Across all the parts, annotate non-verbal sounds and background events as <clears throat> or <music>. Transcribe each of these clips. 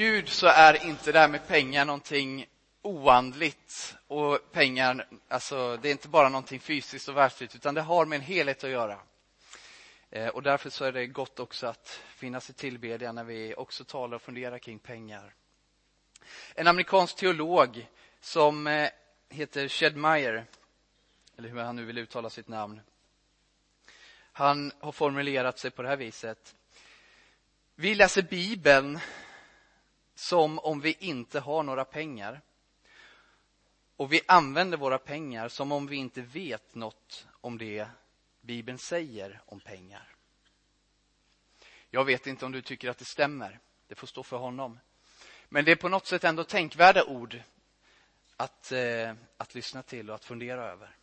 Gud så är inte det här med pengar någonting oandligt. Och pengar, alltså det är inte bara någonting fysiskt och världsligt, utan det har med en helhet att göra. Eh, och därför så är det gott också att finnas i tillbedjan när vi också talar och funderar kring pengar. En amerikansk teolog som eh, heter Shed Meyer, eller hur han nu vill uttala sitt namn. Han har formulerat sig på det här viset. Vi läser Bibeln som om vi inte har några pengar. Och vi använder våra pengar som om vi inte vet något om det Bibeln säger om pengar. Jag vet inte om du tycker att det stämmer. Det får stå för honom. Men det är på något sätt ändå tänkvärda ord att, eh, att lyssna till och att fundera över.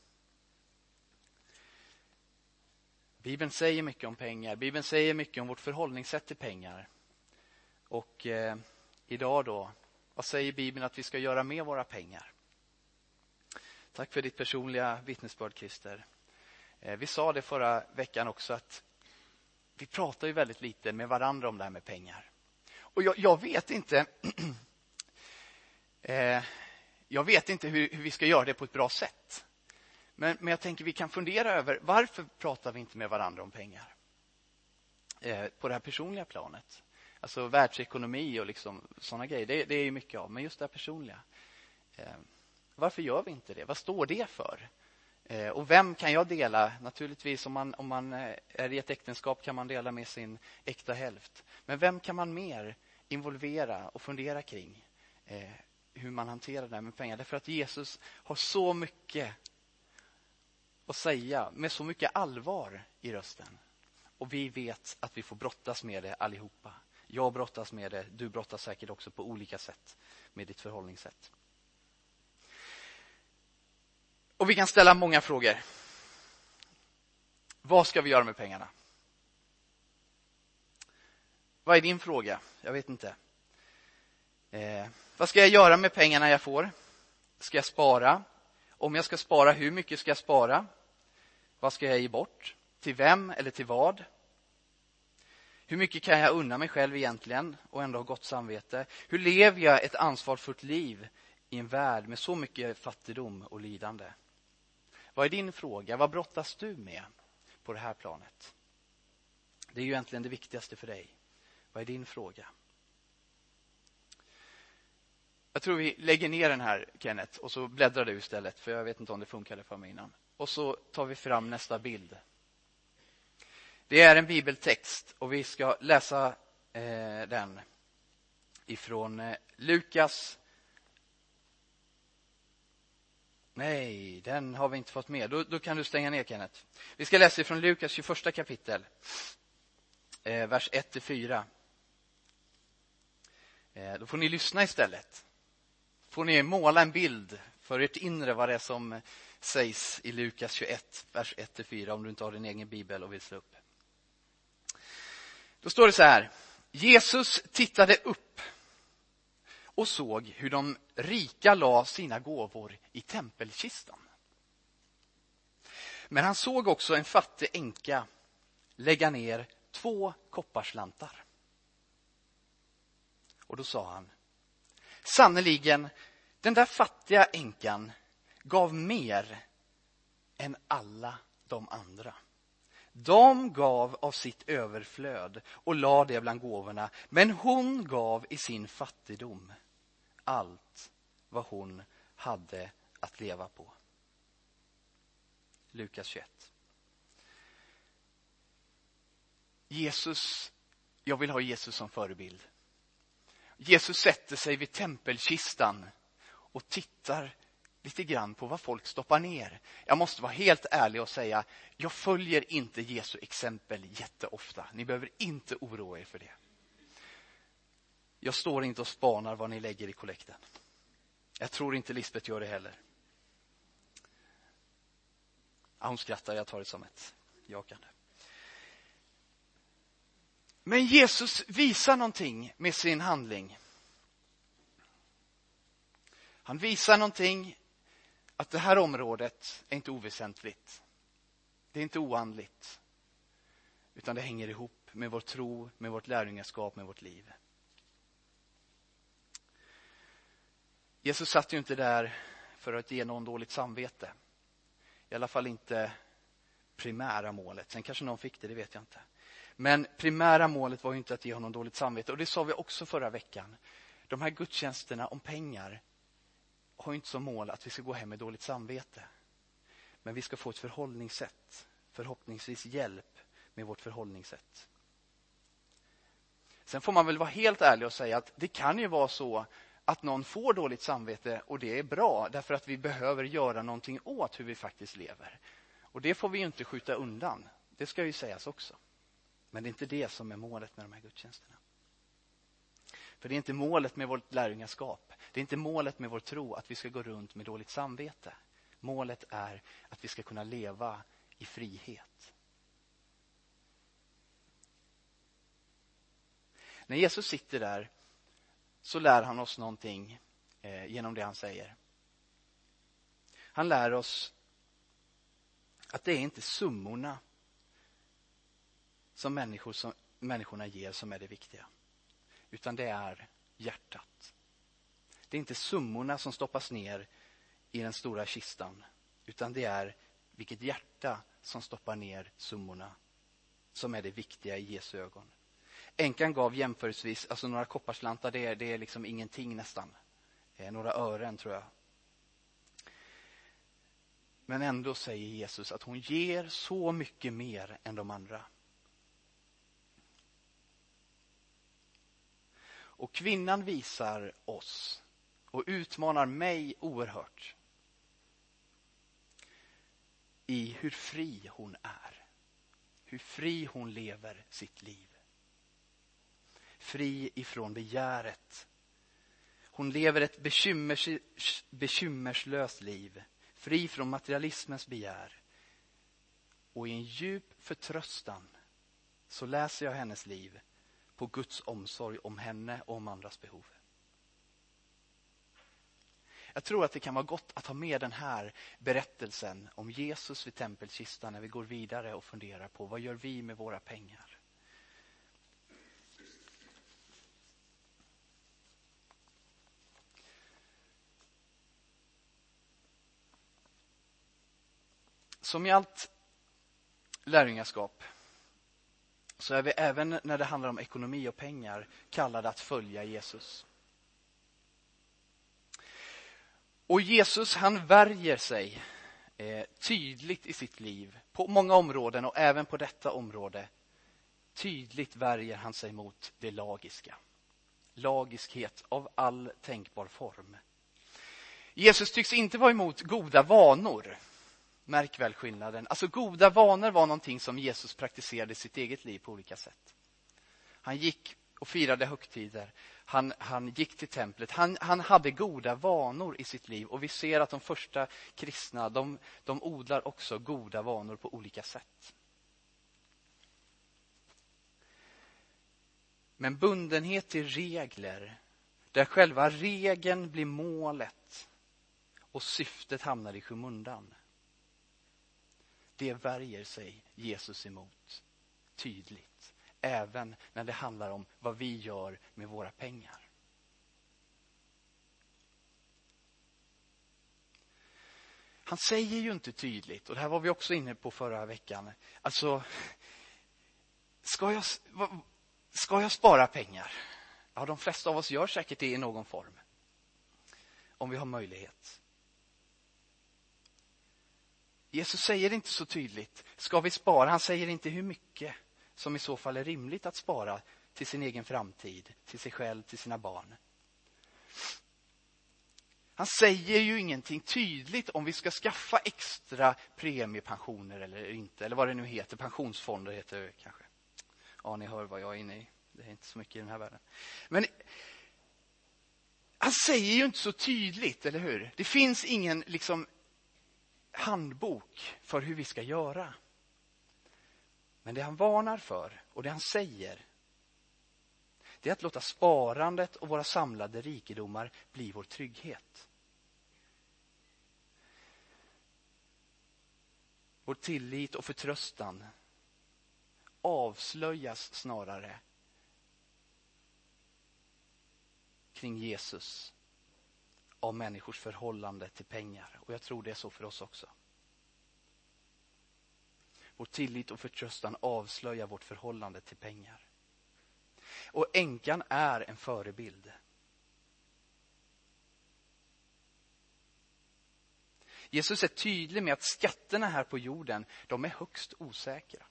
Bibeln säger mycket om pengar. Bibeln säger mycket om vårt förhållningssätt till pengar. Och eh, idag då, vad säger Bibeln att vi ska göra med våra pengar? Tack för ditt personliga vittnesbörd, Christer. Eh, vi sa det förra veckan också att vi pratar ju väldigt lite med varandra om det här med pengar. Och jag, jag vet inte <clears throat> eh, jag vet inte hur, hur, vi ska göra det på ett bra sätt. Men, men jag tänker vi kan fundera över varför pratar vi inte med varandra om pengar? Eh, på det här personliga planet. Alltså världsekonomi och liksom sådana grejer, det, det är ju mycket av. Men just det här personliga. Eh, varför gör vi inte det? Vad står det för? Eh, och vem kan jag dela? Naturligtvis om man, om man eh, är i ett äktenskap kan man dela med sin äkta hälft. Men vem kan man mer involvera och fundera kring eh, hur man hanterar det här med pengar? Därför att Jesus har så mycket att säga med så mycket allvar i rösten. Och vi vet att vi får brottas med det allihopa. Jag brottas med det, du brottas säkert också på olika sätt med ditt förhållningssätt. Och vi kan ställa många frågor. Vad ska vi göra med pengarna? Vad är din fråga? Jag vet inte. Eh, vad ska jag göra med pengarna jag får? Ska jag spara? Om jag ska spara, hur mycket ska jag spara? Vad ska jag ge bort? Till vem eller till vad? Hur mycket kan jag unna mig själv egentligen och ändå ha gott samvete? Hur lever jag ett ansvarsfullt liv i en värld med så mycket fattigdom och lidande? Vad är din fråga? Vad brottas du med på det här planet? Det är ju egentligen det viktigaste för dig. Vad är din fråga? Jag tror vi lägger ner den här, Kenneth, och så bläddrar du istället, för jag vet inte om det funkade för mig innan. Och så tar vi fram nästa bild. Det är en bibeltext och vi ska läsa eh, den ifrån eh, Lukas Nej, den har vi inte fått med. Då, då, kan du stänga ner, Kenneth. Vi ska läsa ifrån Lukas 21 kapitel, eh, vers 1-4. Eh, då får ni lyssna istället. får ni måla en bild för ert inre vad det är som eh, sägs i Lukas 21, vers 1-4, om du inte har din egen bibel och vill slå upp. Då står det så här. Jesus tittade upp och såg hur de rika la sina gåvor i tempelkistan. Men han såg också en fattig änka lägga ner två kopparslantar. Och då sa han, sannerligen, den där fattiga änkan gav mer än alla de andra. De gav av sitt överflöd och lade det bland gåvorna, men hon gav i sin fattigdom allt vad hon hade att leva på. Lukas 21. Jesus, jag vill ha Jesus som förebild. Jesus sätter sig vid tempelkistan och tittar lite grann på vad folk stoppar ner. Jag måste vara helt ärlig och säga, jag följer inte Jesu exempel jätteofta. Ni behöver inte oroa er för det. Jag står inte och spanar vad ni lägger i kollekten. Jag tror inte Lisbet gör det heller. Ja, hon skrattar, jag tar det som ett jakande. Men Jesus visar någonting med sin handling. Han visar någonting att det här området är inte oväsentligt. Det är inte oandligt. Utan det hänger ihop med vår tro, med vårt lärjungaskap, med vårt liv. Jesus satt ju inte där för att ge någon dåligt samvete. I alla fall inte primära målet. Sen kanske någon fick det, det vet jag inte. Men primära målet var ju inte att ge honom dåligt samvete. Och det sa vi också förra veckan. De här gudstjänsterna om pengar har inte som mål att vi ska gå hem med dåligt samvete. Men vi ska få ett förhållningssätt, förhoppningsvis hjälp med vårt förhållningssätt. Sen får man väl vara helt ärlig och säga att det kan ju vara så att någon får dåligt samvete och det är bra därför att vi behöver göra någonting åt hur vi faktiskt lever. Och det får vi inte skjuta undan. Det ska ju sägas också. Men det är inte det som är målet med de här gudstjänsterna. För det är inte målet med vårt lärjungaskap. Det är inte målet med vår tro att vi ska gå runt med dåligt samvete. Målet är att vi ska kunna leva i frihet. När Jesus sitter där så lär han oss någonting eh, genom det han säger. Han lär oss att det är inte summorna som, människor som människorna ger som är det viktiga. Utan det är hjärtat. Det är inte summorna som stoppas ner i den stora kistan. Utan det är vilket hjärta som stoppar ner summorna som är det viktiga i Jesu ögon. Änkan gav jämförelsevis, alltså några kopparslantar, det är, det är liksom ingenting nästan. Eh, några ören tror jag. Men ändå säger Jesus att hon ger så mycket mer än de andra. Och kvinnan visar oss och utmanar mig oerhört i hur fri hon är. Hur fri hon lever sitt liv. Fri ifrån begäret. Hon lever ett bekymmers, bekymmerslöst liv. Fri från materialismens begär. Och i en djup förtröstan så läser jag hennes liv på Guds omsorg om henne och om andras behov. Jag tror att det kan vara gott att ha med den här berättelsen om Jesus vid tempelkistan när vi går vidare och funderar på vad gör vi med våra pengar? Som i allt lärjungaskap så är vi även när det handlar om ekonomi och pengar kallade att följa Jesus. Och Jesus han värjer sig eh, tydligt i sitt liv på många områden och även på detta område. Tydligt värjer han sig mot det lagiska. Lagiskhet av all tänkbar form. Jesus tycks inte vara emot goda vanor. Märk väl skillnaden. Alltså goda vanor var någonting som Jesus praktiserade i sitt eget liv på olika sätt. Han gick och firade högtider. Han, han gick till templet. Han, han hade goda vanor i sitt liv och vi ser att de första kristna, de, de odlar också goda vanor på olika sätt. Men bundenhet till regler, där själva regeln blir målet och syftet hamnar i skymundan. Det värjer sig Jesus emot tydligt. Även när det handlar om vad vi gör med våra pengar. Han säger ju inte tydligt, och det här var vi också inne på förra veckan. Alltså, ska jag, ska jag spara pengar? Ja, de flesta av oss gör säkert det i någon form. Om vi har möjlighet. Jesus säger inte så tydligt, ska vi spara? Han säger inte hur mycket som i så fall är rimligt att spara till sin egen framtid, till sig själv, till sina barn. Han säger ju ingenting tydligt om vi ska skaffa extra premiepensioner eller inte, eller vad det nu heter, pensionsfonder heter det kanske. Ja, ni hör vad jag är inne i. Det är inte så mycket i den här världen. Men han säger ju inte så tydligt, eller hur? Det finns ingen liksom handbok för hur vi ska göra. Men det han varnar för och det han säger det är att låta sparandet och våra samlade rikedomar bli vår trygghet. Vår tillit och förtröstan avslöjas snarare kring Jesus av människors förhållande till pengar. Och jag tror det är så för oss också. Vår tillit och förtröstan avslöjar vårt förhållande till pengar. Och änkan är en förebild. Jesus är tydlig med att skatterna här på jorden, de är högst osäkra.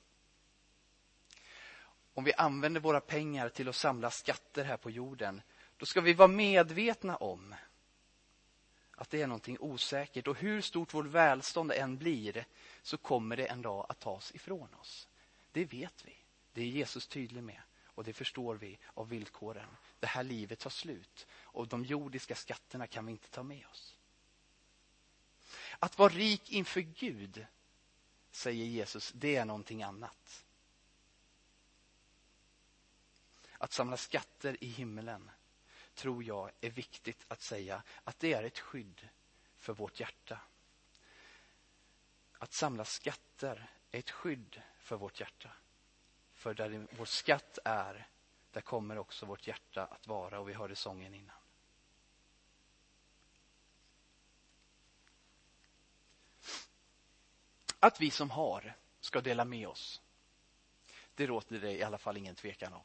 Om vi använder våra pengar till att samla skatter här på jorden, då ska vi vara medvetna om att det är någonting osäkert. Och hur stort vårt välstånd än blir, så kommer det en dag att tas ifrån oss. Det vet vi. Det är Jesus tydlig med. Och det förstår vi av villkoren. Det här livet tar slut. Och de jordiska skatterna kan vi inte ta med oss. Att vara rik inför Gud, säger Jesus, det är någonting annat. Att samla skatter i himlen tror jag är viktigt att säga att det är ett skydd för vårt hjärta. Att samla skatter är ett skydd för vårt hjärta. För där vår skatt är, där kommer också vårt hjärta att vara och vi hörde sången innan. Att vi som har ska dela med oss, det råder det i alla fall ingen tvekan om.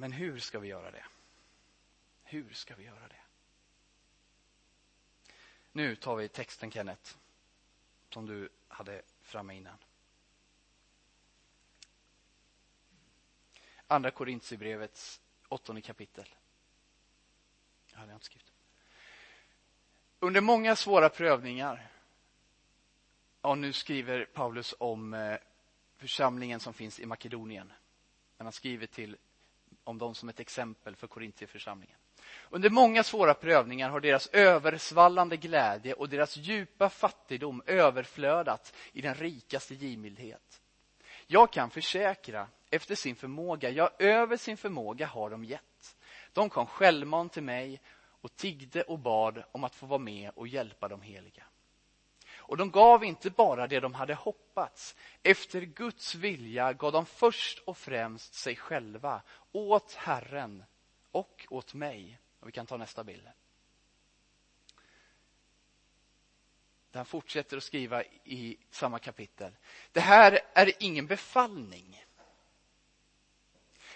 Men hur ska vi göra det? Hur ska vi göra det? Nu tar vi texten, Kenneth, som du hade framme innan. Andra Korintierbrevets åttonde kapitel. Jag hade inte skrivit. Under många svåra prövningar, Ja, nu skriver Paulus om eh, församlingen som finns i Makedonien. men Han skriver till om dem som ett exempel för Korintierförsamlingen. Under många svåra prövningar har deras översvallande glädje och deras djupa fattigdom överflödat i den rikaste givmildhet. Jag kan försäkra, efter sin förmåga, ja, över sin förmåga har de gett. De kom självmant till mig och tiggde och bad om att få vara med och hjälpa de heliga. Och de gav inte bara det de hade hoppats. Efter Guds vilja gav de först och främst sig själva åt Herren och åt mig. Och vi kan ta nästa bild. Där han fortsätter att skriva i samma kapitel. Det här är ingen befallning.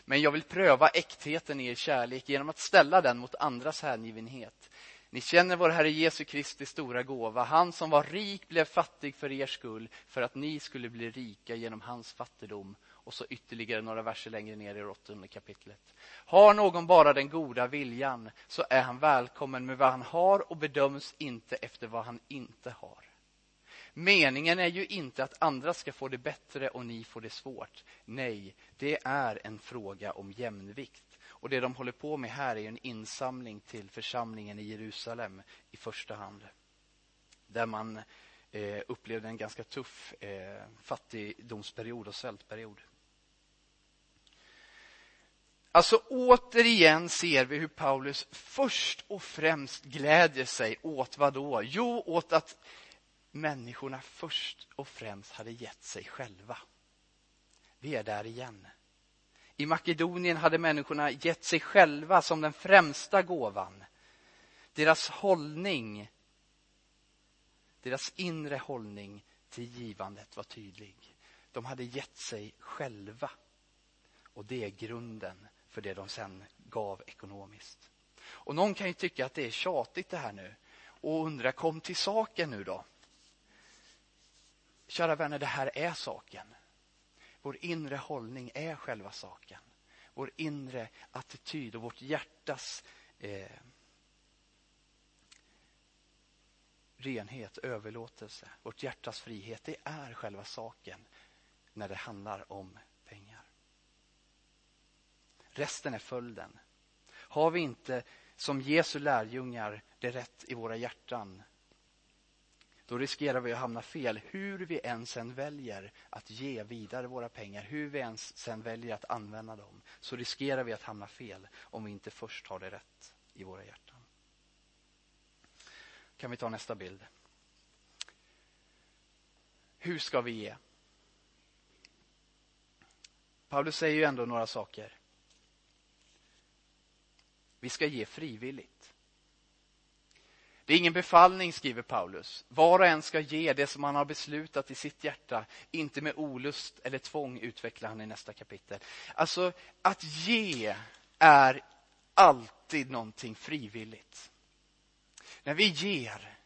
Men jag vill pröva äktheten i er kärlek genom att ställa den mot andras hängivenhet. Ni känner vår Herre Jesu Kristi stora gåva. Han som var rik blev fattig för er skull, för att ni skulle bli rika genom hans fattigdom. Och så ytterligare några verser längre ner i åttonde kapitlet. Har någon bara den goda viljan, så är han välkommen med vad han har och bedöms inte efter vad han inte har. Meningen är ju inte att andra ska få det bättre och ni får det svårt. Nej, det är en fråga om jämvikt. Och det de håller på med här är en insamling till församlingen i Jerusalem i första hand. Där man eh, upplevde en ganska tuff eh, fattigdomsperiod och svältperiod. Alltså återigen ser vi hur Paulus först och främst glädjer sig åt vad då? Jo, åt att människorna först och främst hade gett sig själva. Vi är där igen. I Makedonien hade människorna gett sig själva som den främsta gåvan. Deras hållning, deras inre hållning till givandet var tydlig. De hade gett sig själva. Och det är grunden för det de sen gav ekonomiskt. Och någon kan ju tycka att det är tjatigt det här nu och undra, kom till saken nu då. Kära vänner, det här är saken. Vår inre hållning är själva saken. Vår inre attityd och vårt hjärtas eh, renhet, överlåtelse, vårt hjärtas frihet, det är själva saken när det handlar om pengar. Resten är följden. Har vi inte som Jesu lärjungar det rätt i våra hjärtan då riskerar vi att hamna fel hur vi än sen väljer att ge vidare våra pengar, hur vi ens sen väljer att använda dem, så riskerar vi att hamna fel om vi inte först har det rätt i våra hjärtan. Kan vi ta nästa bild? Hur ska vi ge? Paulus säger ju ändå några saker. Vi ska ge frivilligt. Det är ingen befallning, skriver Paulus. Var och en ska ge det som han har beslutat i sitt hjärta, inte med olust eller tvång, utvecklar han i nästa kapitel. Alltså, att ge är alltid någonting frivilligt. När vi ger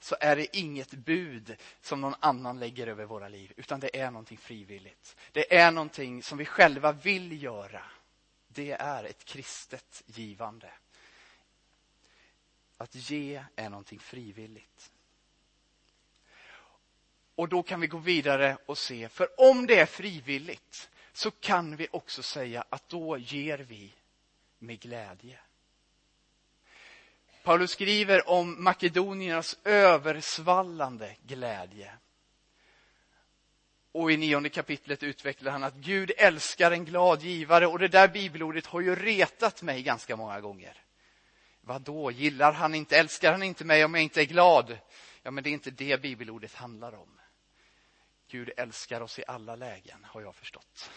så är det inget bud som någon annan lägger över våra liv, utan det är någonting frivilligt. Det är någonting som vi själva vill göra. Det är ett kristet givande. Att ge är någonting frivilligt. Och då kan vi gå vidare och se, för om det är frivilligt så kan vi också säga att då ger vi med glädje. Paulus skriver om makedoniernas översvallande glädje. Och i nionde kapitlet utvecklar han att Gud älskar en glad givare och det där bibelordet har ju retat mig ganska många gånger. Vad då? gillar han inte, älskar han inte mig om jag inte är glad? Ja, men det är inte det bibelordet handlar om. Gud älskar oss i alla lägen, har jag förstått.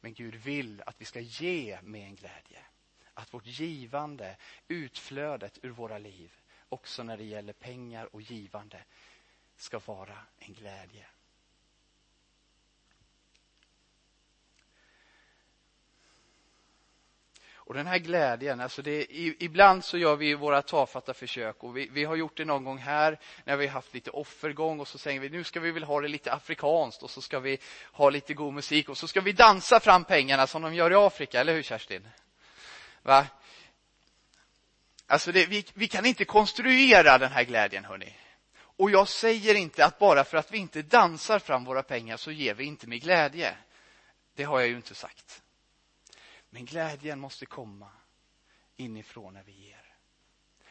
Men Gud vill att vi ska ge med en glädje att vårt givande, utflödet ur våra liv, också när det gäller pengar och givande, ska vara en glädje. Och den här glädjen, alltså det, ibland så gör vi våra tafatta försök och vi, vi, har gjort det någon gång här när vi haft lite offergång och så säger vi nu ska vi väl ha det lite afrikanskt och så ska vi ha lite god musik och så ska vi dansa fram pengarna som de gör i Afrika, eller hur Kerstin? Va? Alltså det, vi, vi kan inte konstruera den här glädjen, hörni. Och jag säger inte att bara för att vi inte dansar fram våra pengar så ger vi inte med glädje. Det har jag ju inte sagt. Men glädjen måste komma inifrån när vi ger.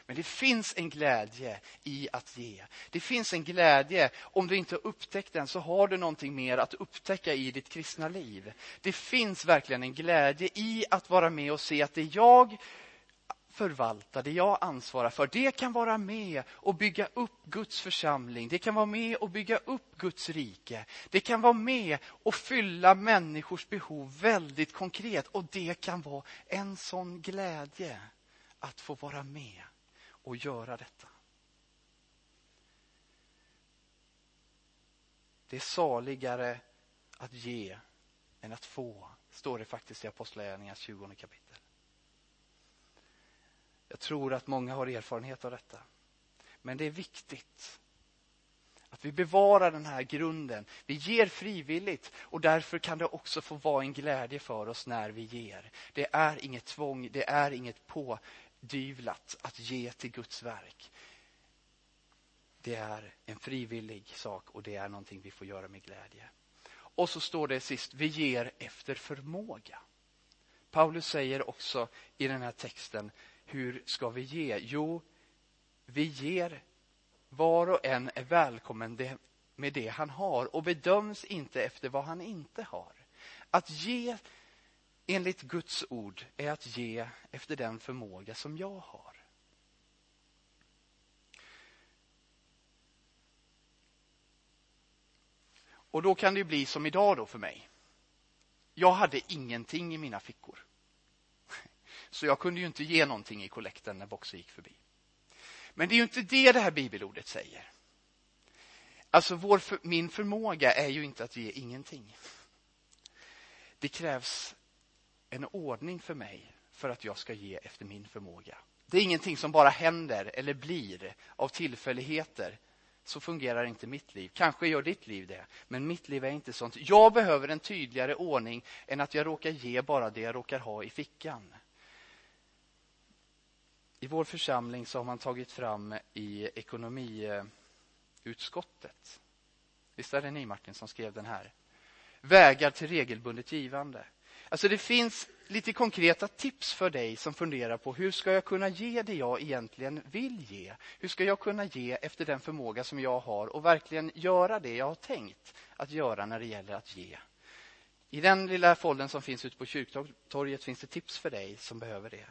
Men det finns en glädje i att ge. Det finns en glädje, om du inte har upptäckt den så har du någonting mer att upptäcka i ditt kristna liv. Det finns verkligen en glädje i att vara med och se att det jag förvalta det jag ansvarar för, det kan vara med och bygga upp Guds församling. Det kan vara med och bygga upp Guds rike. Det kan vara med och fylla människors behov väldigt konkret och det kan vara en sån glädje att få vara med och göra detta. Det är saligare att ge än att få, står det faktiskt i Apostlagärningarnas 20 kapitel. Jag tror att många har erfarenhet av detta. Men det är viktigt att vi bevarar den här grunden. Vi ger frivilligt och därför kan det också få vara en glädje för oss när vi ger. Det är inget tvång, det är inget pådyvlat att ge till Guds verk. Det är en frivillig sak och det är någonting vi får göra med glädje. Och så står det sist, vi ger efter förmåga. Paulus säger också i den här texten, hur ska vi ge? Jo, vi ger var och en är välkommen med det han har och bedöms inte efter vad han inte har. Att ge enligt Guds ord är att ge efter den förmåga som jag har. Och då kan det bli som idag då för mig. Jag hade ingenting i mina fickor. Så jag kunde ju inte ge någonting i kollekten när Boxer gick förbi. Men det är ju inte det det här bibelordet säger. Alltså vår, min förmåga är ju inte att ge ingenting. Det krävs en ordning för mig för att jag ska ge efter min förmåga. Det är ingenting som bara händer eller blir av tillfälligheter. Så fungerar inte mitt liv. Kanske gör ditt liv det, men mitt liv är inte sånt. Jag behöver en tydligare ordning än att jag råkar ge bara det jag råkar ha i fickan. I vår församling så har man tagit fram i ekonomiutskottet. Visst är det ni Martin som skrev den här? Vägar till regelbundet givande. Alltså det finns lite konkreta tips för dig som funderar på hur ska jag kunna ge det jag egentligen vill ge? Hur ska jag kunna ge efter den förmåga som jag har och verkligen göra det jag har tänkt att göra när det gäller att ge? I den lilla folden som finns ute på kyrktorget finns det tips för dig som behöver det.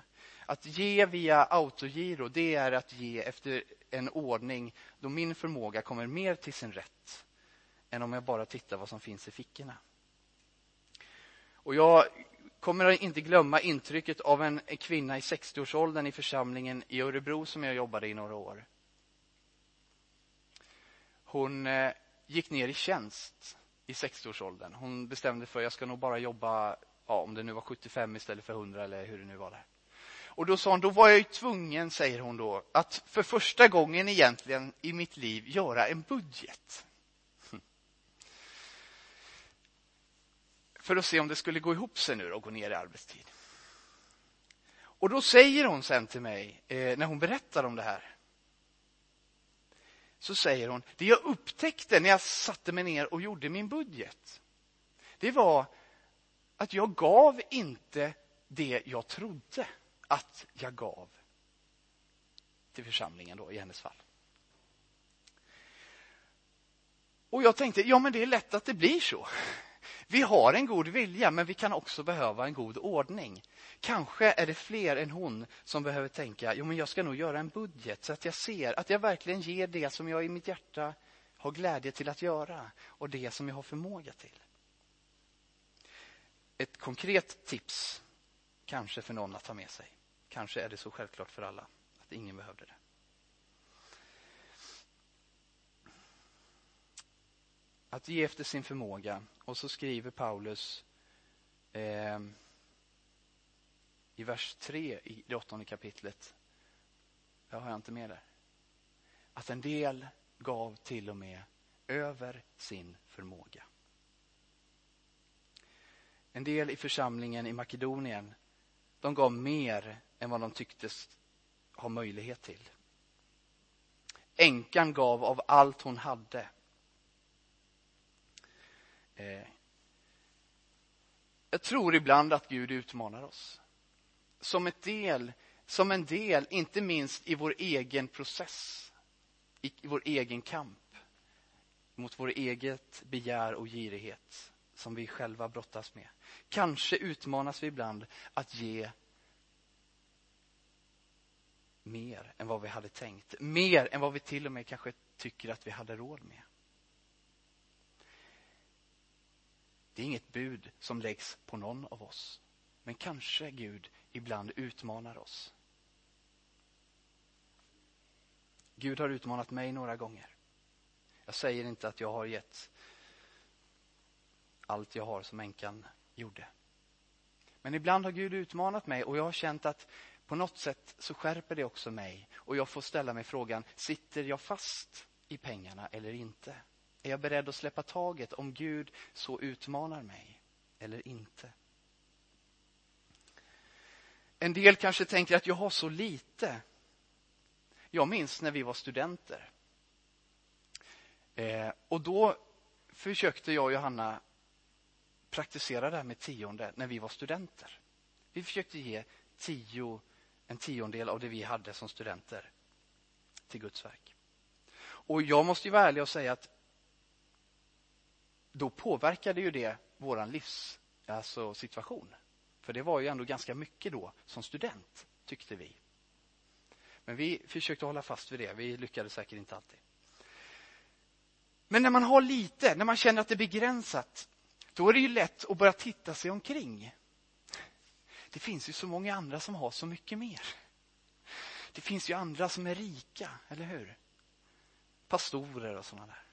Att ge via autogiro, det är att ge efter en ordning då min förmåga kommer mer till sin rätt än om jag bara tittar vad som finns i fickorna. Och jag kommer inte glömma intrycket av en, en kvinna i 60-årsåldern i församlingen i Örebro som jag jobbade i några år. Hon eh, gick ner i tjänst i 60-årsåldern. Hon bestämde för att jag ska nog bara jobba, ja, om det nu var 75 istället för 100 eller hur det nu var där. Och då sa hon, då var jag ju tvungen, säger hon då, att för första gången egentligen i mitt liv göra en budget. <laughs> För att se om det skulle gå ihop sig nu och gå ner i arbetstid. Och då säger hon sen till mig, eh, när hon berättar om det här, så säger hon, det jag upptäckte när jag satte mig ner och gjorde min budget, det var att jag gav inte det jag trodde att jag gav till församlingen då, i hennes fall. Och jag tänkte, ja men det är lätt att det blir så. Vi har en god vilja, men vi kan också behöva en god ordning. Kanske är det fler än hon som behöver tänka, jo men jag ska nog göra en budget så att jag ser att jag verkligen ger det som jag i mitt hjärta har glädje till att göra och det som jag har förmåga till. Ett konkret tips, kanske för någon att ta med sig. Kanske är det så självklart för alla att ingen behövde det. Att ge efter sin förmåga. Och så skriver Paulus eh, i vers 3 i det åttonde kapitlet. Jag har jag inte med där. Att en del gav till och med över sin förmåga. En del i församlingen i Makedonien, de gav mer än vad de tycktes ha möjlighet till. Änkan gav av allt hon hade. Eh, jag tror ibland att Gud utmanar oss. Som, ett del, som en del, inte minst i vår egen process, i vår egen kamp mot vår eget begär och girighet som vi själva brottas med. Kanske utmanas vi ibland att ge mer än vad vi hade tänkt. Mer än vad vi till och med kanske tycker att vi hade råd med. Det är inget bud som läggs på någon av oss. Men kanske Gud ibland utmanar oss. Gud har utmanat mig några gånger. Jag säger inte att jag har gett allt jag har som änkan gjorde. Men ibland har Gud utmanat mig och jag har känt att på något sätt så skärper det också mig och jag får ställa mig frågan, sitter jag fast i pengarna eller inte? Är jag beredd att släppa taget om Gud så utmanar mig eller inte? En del kanske tänker att jag har så lite. Jag minns när vi var studenter. Eh, och då försökte jag och Johanna praktisera det här med tionde när vi var studenter. Vi försökte ge tio, en tiondel av det vi hade som studenter till Guds verk. Och jag måste ju vara ärlig och säga att då påverkade ju det vår livs, alltså situation. För det var ju ändå ganska mycket då som student, tyckte vi. Men vi försökte hålla fast vid det. Vi lyckades säkert inte alltid. Men när man har lite, när man känner att det är begränsat, då är det ju lätt att börja titta sig omkring. Det finns ju så många andra som har så mycket mer. Det finns ju andra som är rika, eller hur? Pastorer och sådana där.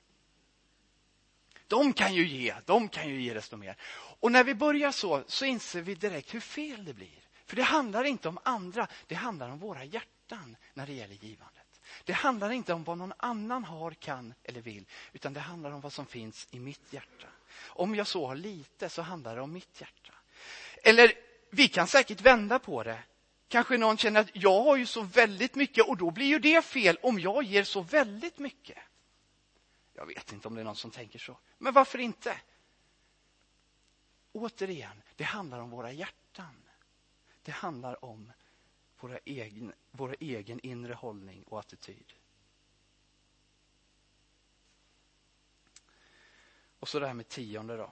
De kan ju ge, de kan ju ge desto mer. Och när vi börjar så, så inser vi direkt hur fel det blir. För det handlar inte om andra, det handlar om våra hjärtan när det gäller givandet. Det handlar inte om vad någon annan har, kan eller vill, utan det handlar om vad som finns i mitt hjärta. Om jag så har lite så handlar det om mitt hjärta. Eller vi kan säkert vända på det. Kanske någon känner att jag har ju så väldigt mycket och då blir ju det fel om jag ger så väldigt mycket. Jag vet inte om det är någon som tänker så. Men varför inte? Återigen, det handlar om våra hjärtan. Det handlar om våra egen, vår egen inre hållning och attityd. Och så det här med tionde då.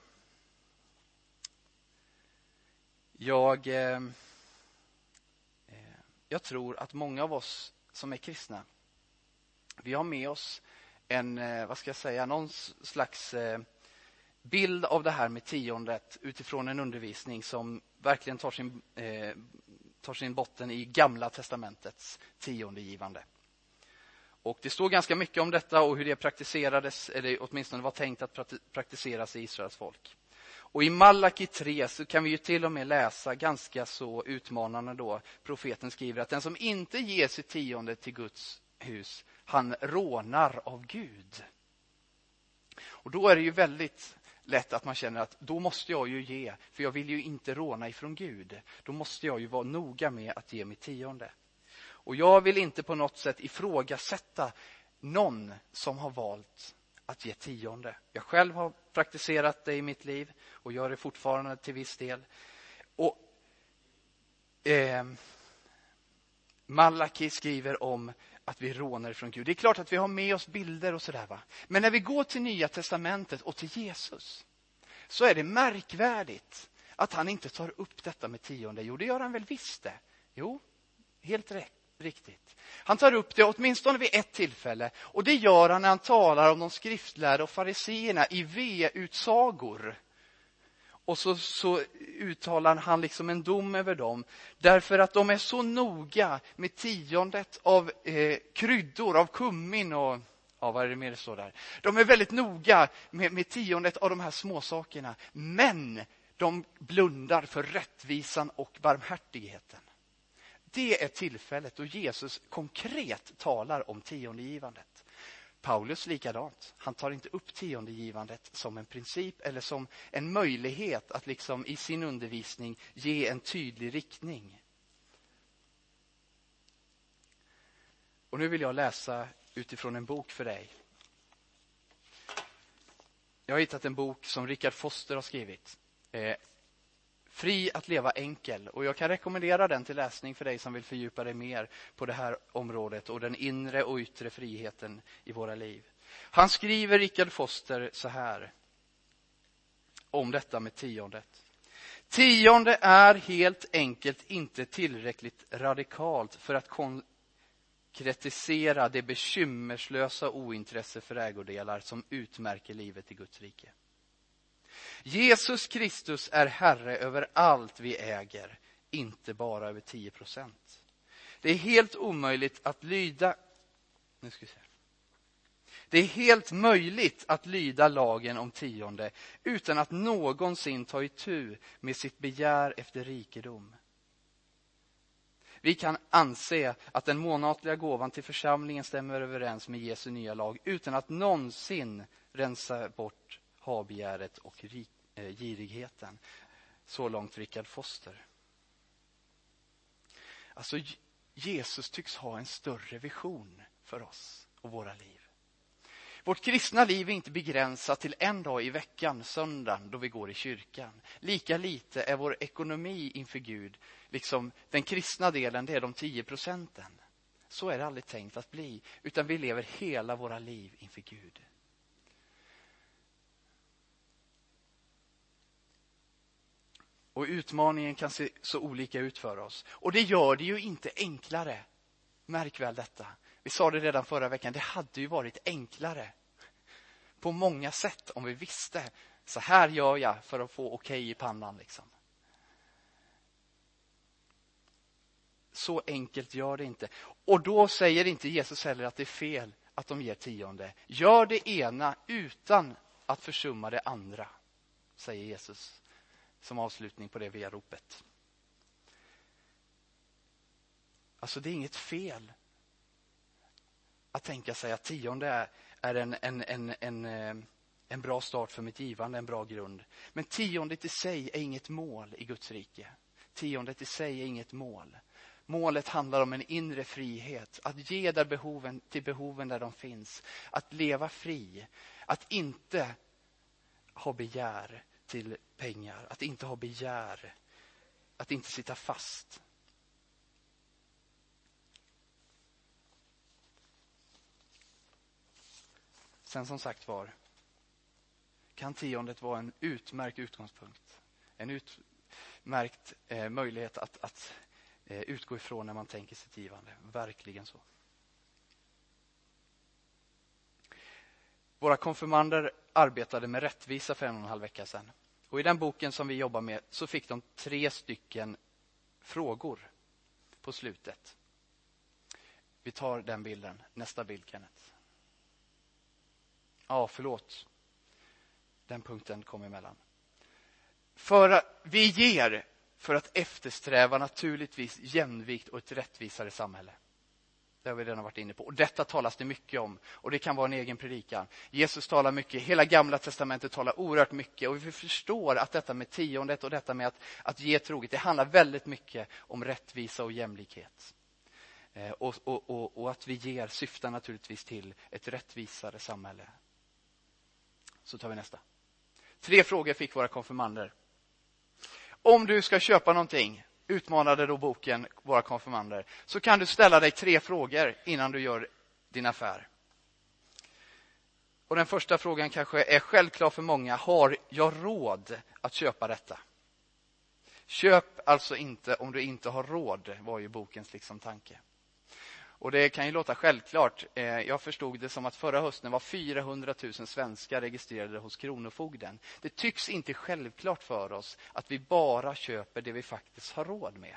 Jag, eh, eh, jag tror att många av oss som är kristna, vi har med oss en, eh, vad ska jag säga, någon slags eh, bild av det här med tiondet utifrån en undervisning som verkligen tar sin, eh, tar sin botten i Gamla testamentets tiondegivande. Och det står ganska mycket om detta och hur det praktiserades, eller åtminstone var tänkt att praktiseras i Israels folk. Och i Malaki 3 så kan vi ju till och med läsa ganska så utmanande då. Profeten skriver att den som inte ger sitt tionde till Guds hus, han rånar av Gud. Och då är det ju väldigt lätt att man känner att då måste jag ju ge, för jag vill ju inte råna ifrån Gud. Då måste jag ju vara noga med att ge mitt tionde. Och jag vill inte på något sätt ifrågasätta någon som har valt att ge tionde. Jag själv har praktiserat det i mitt liv och gör det fortfarande till viss del. Och eh, Malaki skriver om att vi rånar från Gud. Det är klart att vi har med oss bilder och sådär. Va? Men när vi går till Nya testamentet och till Jesus så är det märkvärdigt att han inte tar upp detta med tionde. Jo, det gör han väl visst det. Jo, helt rätt riktigt. Han tar upp det åtminstone vid ett tillfälle och det gör han när han talar om de skriftlärda och fariseerna i V-utsagor. Och så, så uttalar han liksom en dom över dem därför att de är så noga med tiondet av eh, kryddor, av kummin och Ja, vad är det mer det står där? De är väldigt noga med, med tiondet av de här småsakerna. Men de blundar för rättvisan och barmhärtigheten. Det är tillfället då Jesus konkret talar om tiondegivandet. Paulus likadant. Han tar inte upp tiondegivandet som en princip eller som en möjlighet att liksom i sin undervisning ge en tydlig riktning. Och nu vill jag läsa utifrån en bok för dig. Jag har hittat en bok som Richard Foster har skrivit. Eh, Fri att leva enkel. Och jag kan rekommendera den till läsning för dig som vill fördjupa dig mer på det här området och den inre och yttre friheten i våra liv. Han skriver, Richard Foster, så här om detta med tiondet. Tionde är helt enkelt inte tillräckligt radikalt för att konkretisera det bekymmerslösa ointresse för ägodelar som utmärker livet i Guds rike. Jesus Kristus är Herre över allt vi äger, inte bara över 10 procent. Det är helt omöjligt att lyda... Nu ska vi se. Det är helt möjligt att lyda lagen om tionde utan att någonsin ta itu med sitt begär efter rikedom. Vi kan anse att den månatliga gåvan till församlingen stämmer överens med Jesu nya lag utan att någonsin rensa bort habegäret och rik, eh, girigheten. Så långt Richard Foster. Alltså, Jesus tycks ha en större vision för oss och våra liv. Vårt kristna liv är inte begränsat till en dag i veckan, söndagen, då vi går i kyrkan. Lika lite är vår ekonomi inför Gud, liksom den kristna delen, det är de tio procenten. Så är det aldrig tänkt att bli, utan vi lever hela våra liv inför Gud. Och utmaningen kan se så olika ut för oss. Och det gör det ju inte enklare. Märk väl detta. Vi sa det redan förra veckan, det hade ju varit enklare på många sätt om vi visste så här gör jag för att få okej okay i pannan. Liksom. Så enkelt gör det inte. Och då säger inte Jesus heller att det är fel att de ger tionde. Gör det ena utan att försumma det andra, säger Jesus som avslutning på det via-ropet. Alltså, det är inget fel att tänka sig att tionde är, är en, en, en, en, eh, en bra start för mitt givande, en bra grund. Men tiondet i sig är inget mål i Guds rike. Tiondet i sig är inget mål. Målet handlar om en inre frihet, att ge där behoven, till behoven där de finns. Att leva fri, att inte ha begär, till pengar, att inte ha begär, att inte sitta fast. Sen som sagt var, kan tiondet vara en utmärkt utgångspunkt. En utmärkt eh, möjlighet att, att eh, utgå ifrån när man tänker sitt givande. Verkligen så. Våra konfirmander arbetade med rättvisa för en och en halv vecka sedan. Och I den boken som vi jobbar med så fick de tre stycken frågor på slutet. Vi tar den bilden. Nästa bild, Kenneth. Ja, förlåt. Den punkten kom emellan. För vi ger för att eftersträva naturligtvis jämvikt och ett rättvisare samhälle. Det har vi redan varit inne på. Och Detta talas det mycket om och det kan vara en egen predikan. Jesus talar mycket, hela gamla testamentet talar oerhört mycket och vi förstår att detta med tiondet och detta med att, att ge troget, det handlar väldigt mycket om rättvisa och jämlikhet. Eh, och, och, och, och, att vi ger syftar naturligtvis till ett rättvisare samhälle. Så tar vi nästa. Tre frågor fick våra konfirmander. Om du ska köpa någonting, utmanade då boken våra konfirmander, så kan du ställa dig tre frågor innan du gör din affär. Och Den första frågan kanske är självklar för många. Har jag råd att köpa detta? Köp alltså inte om du inte har råd, var ju bokens liksom tanke. Och Det kan ju låta självklart. Eh, jag förstod det som att förra hösten var 400 000 svenskar registrerade hos Kronofogden. Det tycks inte självklart för oss att vi bara köper det vi faktiskt har råd med.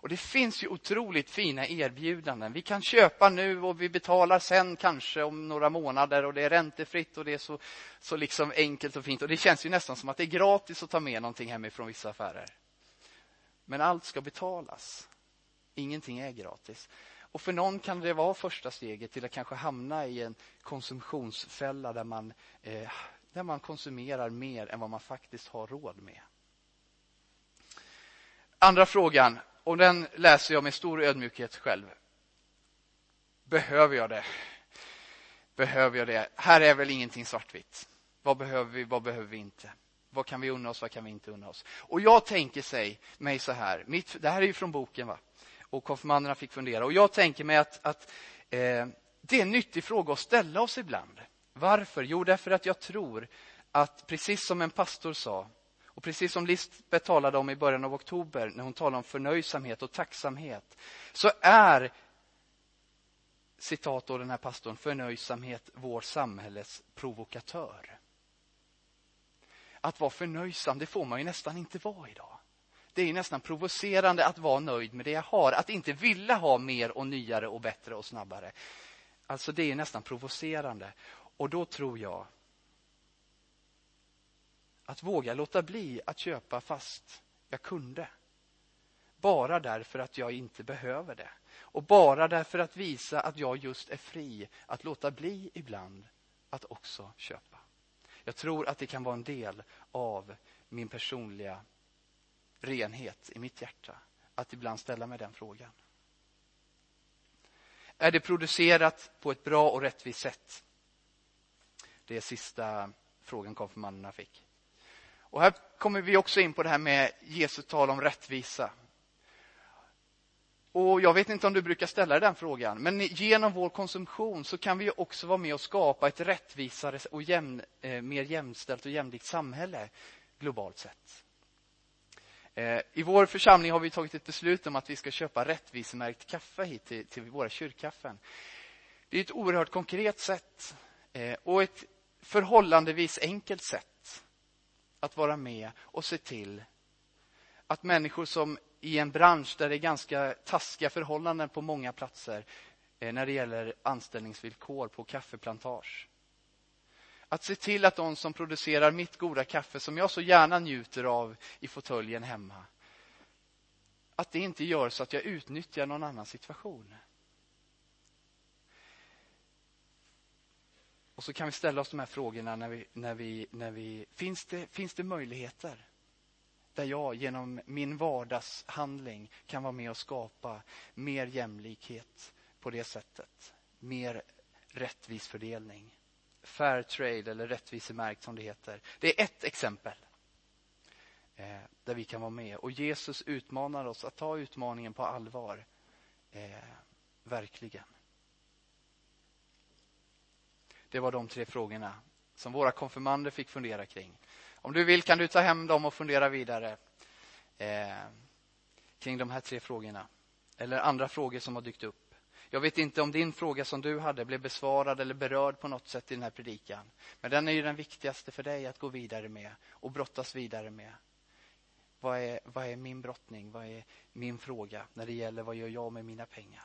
Och Det finns ju otroligt fina erbjudanden. Vi kan köpa nu och vi betalar sen kanske om några månader och det är räntefritt och det är så, så liksom enkelt och fint. Och Det känns ju nästan som att det är gratis att ta med någonting hemifrån vissa affärer. Men allt ska betalas. Ingenting är gratis. Och för någon kan det vara första steget till att kanske hamna i en konsumtionsfälla där man, eh, där man konsumerar mer än vad man faktiskt har råd med. Andra frågan, och den läser jag med stor ödmjukhet själv. Behöver jag det? Behöver jag det? Här är väl ingenting svartvitt. Vad behöver vi, vad behöver vi inte? Vad kan vi unna oss, vad kan vi inte unna oss? Och jag tänker sig mig så här, mitt, det här är ju från boken. va? Och konfirmanderna fick fundera. Och jag tänker mig att, att eh, det är en nyttig fråga att ställa oss ibland. Varför? Jo, därför att jag tror att precis som en pastor sa och precis som Lisbeth talade om i början av oktober när hon talade om förnöjsamhet och tacksamhet så är citat av den här pastorn, förnöjsamhet vår samhälles provokatör. Att vara förnöjsam, det får man ju nästan inte vara idag. Det är nästan provocerande att vara nöjd med det jag har, att inte vilja ha mer och nyare och bättre och snabbare. Alltså det är nästan provocerande. Och då tror jag att våga låta bli att köpa fast jag kunde. Bara därför att jag inte behöver det. Och bara därför att visa att jag just är fri att låta bli ibland att också köpa. Jag tror att det kan vara en del av min personliga renhet i mitt hjärta att ibland ställa mig den frågan. Är det producerat på ett bra och rättvist sätt? Det är sista frågan konfirmanderna fick. Och här kommer vi också in på det här med Jesu tal om rättvisa. Och Jag vet inte om du brukar ställa den frågan, men genom vår konsumtion så kan vi också vara med och skapa ett rättvisare och jämn, eh, mer jämställt och jämlikt samhälle globalt sett. Eh, I vår församling har vi tagit ett beslut om att vi ska köpa rättvisemärkt kaffe hit till, till våra kyrkkaffen. Det är ett oerhört konkret sätt eh, och ett förhållandevis enkelt sätt att vara med och se till att människor som i en bransch där det är ganska taskiga förhållanden på många platser eh, när det gäller anställningsvillkor på kaffeplantage att se till att de som producerar mitt goda kaffe, som jag så gärna njuter av i fåtöljen hemma, att det inte gör så att jag utnyttjar någon annan situation. Och så kan vi ställa oss de här frågorna när vi, när vi, när vi, finns, det, finns det möjligheter där jag genom min vardagshandling kan vara med och skapa mer jämlikhet på det sättet. Mer rättvis fördelning. Fair trade eller rättvisemärkt som det heter. Det är ett exempel eh, där vi kan vara med. Och Jesus utmanar oss att ta utmaningen på allvar. Eh, verkligen. Det var de tre frågorna som våra konfirmander fick fundera kring. Om du vill kan du ta hem dem och fundera vidare eh, kring de här tre frågorna. Eller andra frågor som har dykt upp. Jag vet inte om din fråga som du hade blev besvarad eller berörd på något sätt i den här predikan. Men den är ju den viktigaste för dig att gå vidare med och brottas vidare med. Vad är, vad är min brottning? Vad är min fråga när det gäller vad gör jag med mina pengar?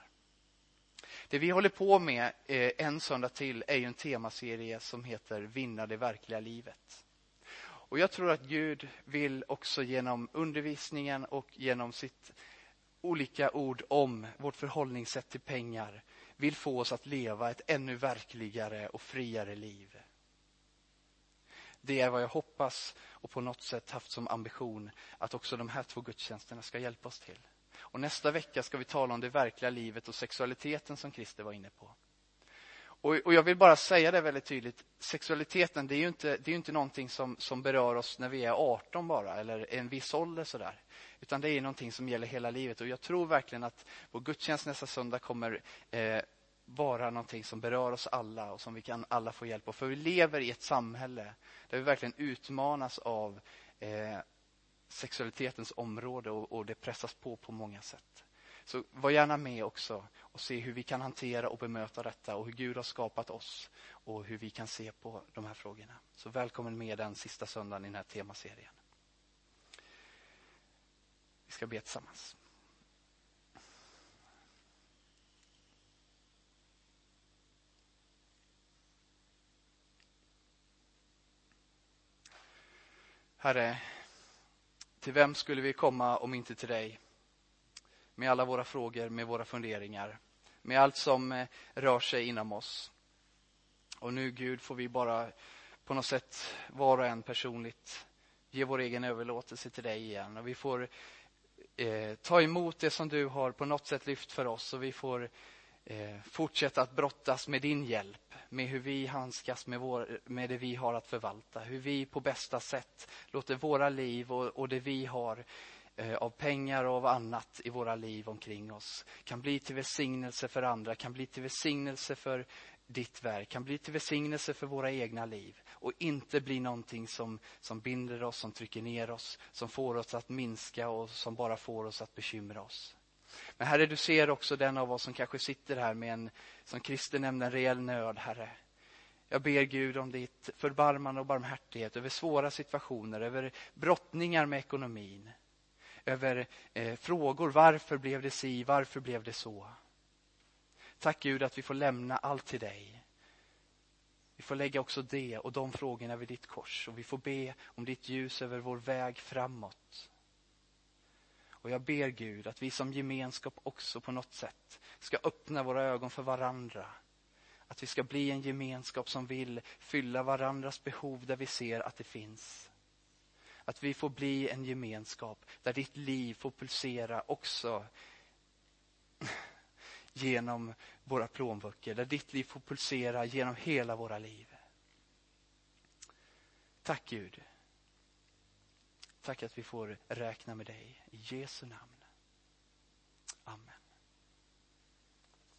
Det vi håller på med eh, en söndag till är ju en temaserie som heter Vinna det verkliga livet. Och jag tror att Gud vill också genom undervisningen och genom sitt olika ord om vårt förhållningssätt till pengar vill få oss att leva ett ännu verkligare och friare liv. Det är vad jag hoppas och på något sätt haft som ambition att också de här två gudstjänsterna ska hjälpa oss till. Och nästa vecka ska vi tala om det verkliga livet och sexualiteten som Christer var inne på. Och, och jag vill bara säga det väldigt tydligt. Sexualiteten, det är ju inte, det är inte någonting som, som berör oss när vi är 18 bara, eller en viss ålder sådär. Utan det är någonting som gäller hela livet. Och jag tror verkligen att vår gudstjänst nästa söndag kommer eh, vara någonting som berör oss alla och som vi kan alla få hjälp av. För vi lever i ett samhälle där vi verkligen utmanas av eh, sexualitetens område och, och det pressas på på många sätt. Så var gärna med också och se hur vi kan hantera och bemöta detta och hur Gud har skapat oss och hur vi kan se på de här frågorna. Så välkommen med den sista söndagen i den här temaserien. Vi ska be tillsammans. Herre, till vem skulle vi komma om inte till dig? Med alla våra frågor, med våra funderingar, med allt som eh, rör sig inom oss. Och nu Gud får vi bara på något sätt var och en personligt ge vår egen överlåtelse till dig igen. Och vi får eh, ta emot det som du har på något sätt lyft för oss och vi får eh, fortsätta att brottas med din hjälp, med hur vi handskas med, vår, med det vi har att förvalta, hur vi på bästa sätt låter våra liv och, och det vi har eh, Eh, av pengar och av annat i våra liv omkring oss kan bli till välsignelse för andra, kan bli till välsignelse för ditt verk, kan bli till välsignelse för våra egna liv och inte bli någonting som, som binder oss, som trycker ner oss, som får oss att minska och som bara får oss att bekymra oss. Men Herre, du ser också den av oss som kanske sitter här med en, som Christer nämnde, en rejäl nöd, Herre. Jag ber Gud om ditt förbarmande och barmhärtighet över svåra situationer, över brottningar med ekonomin, över eh, frågor, varför blev det si, varför blev det så? Tack Gud att vi får lämna allt till dig. Vi får lägga också det och de frågorna vid ditt kors och vi får be om ditt ljus över vår väg framåt. Och jag ber Gud att vi som gemenskap också på något sätt ska öppna våra ögon för varandra. Att vi ska bli en gemenskap som vill fylla varandras behov där vi ser att det finns. Att vi får bli en gemenskap där ditt liv får pulsera också <clears throat> genom våra plånböcker. Där ditt liv får pulsera genom hela våra liv. Tack Gud. Tack att vi får räkna med dig. I Jesu namn. Amen.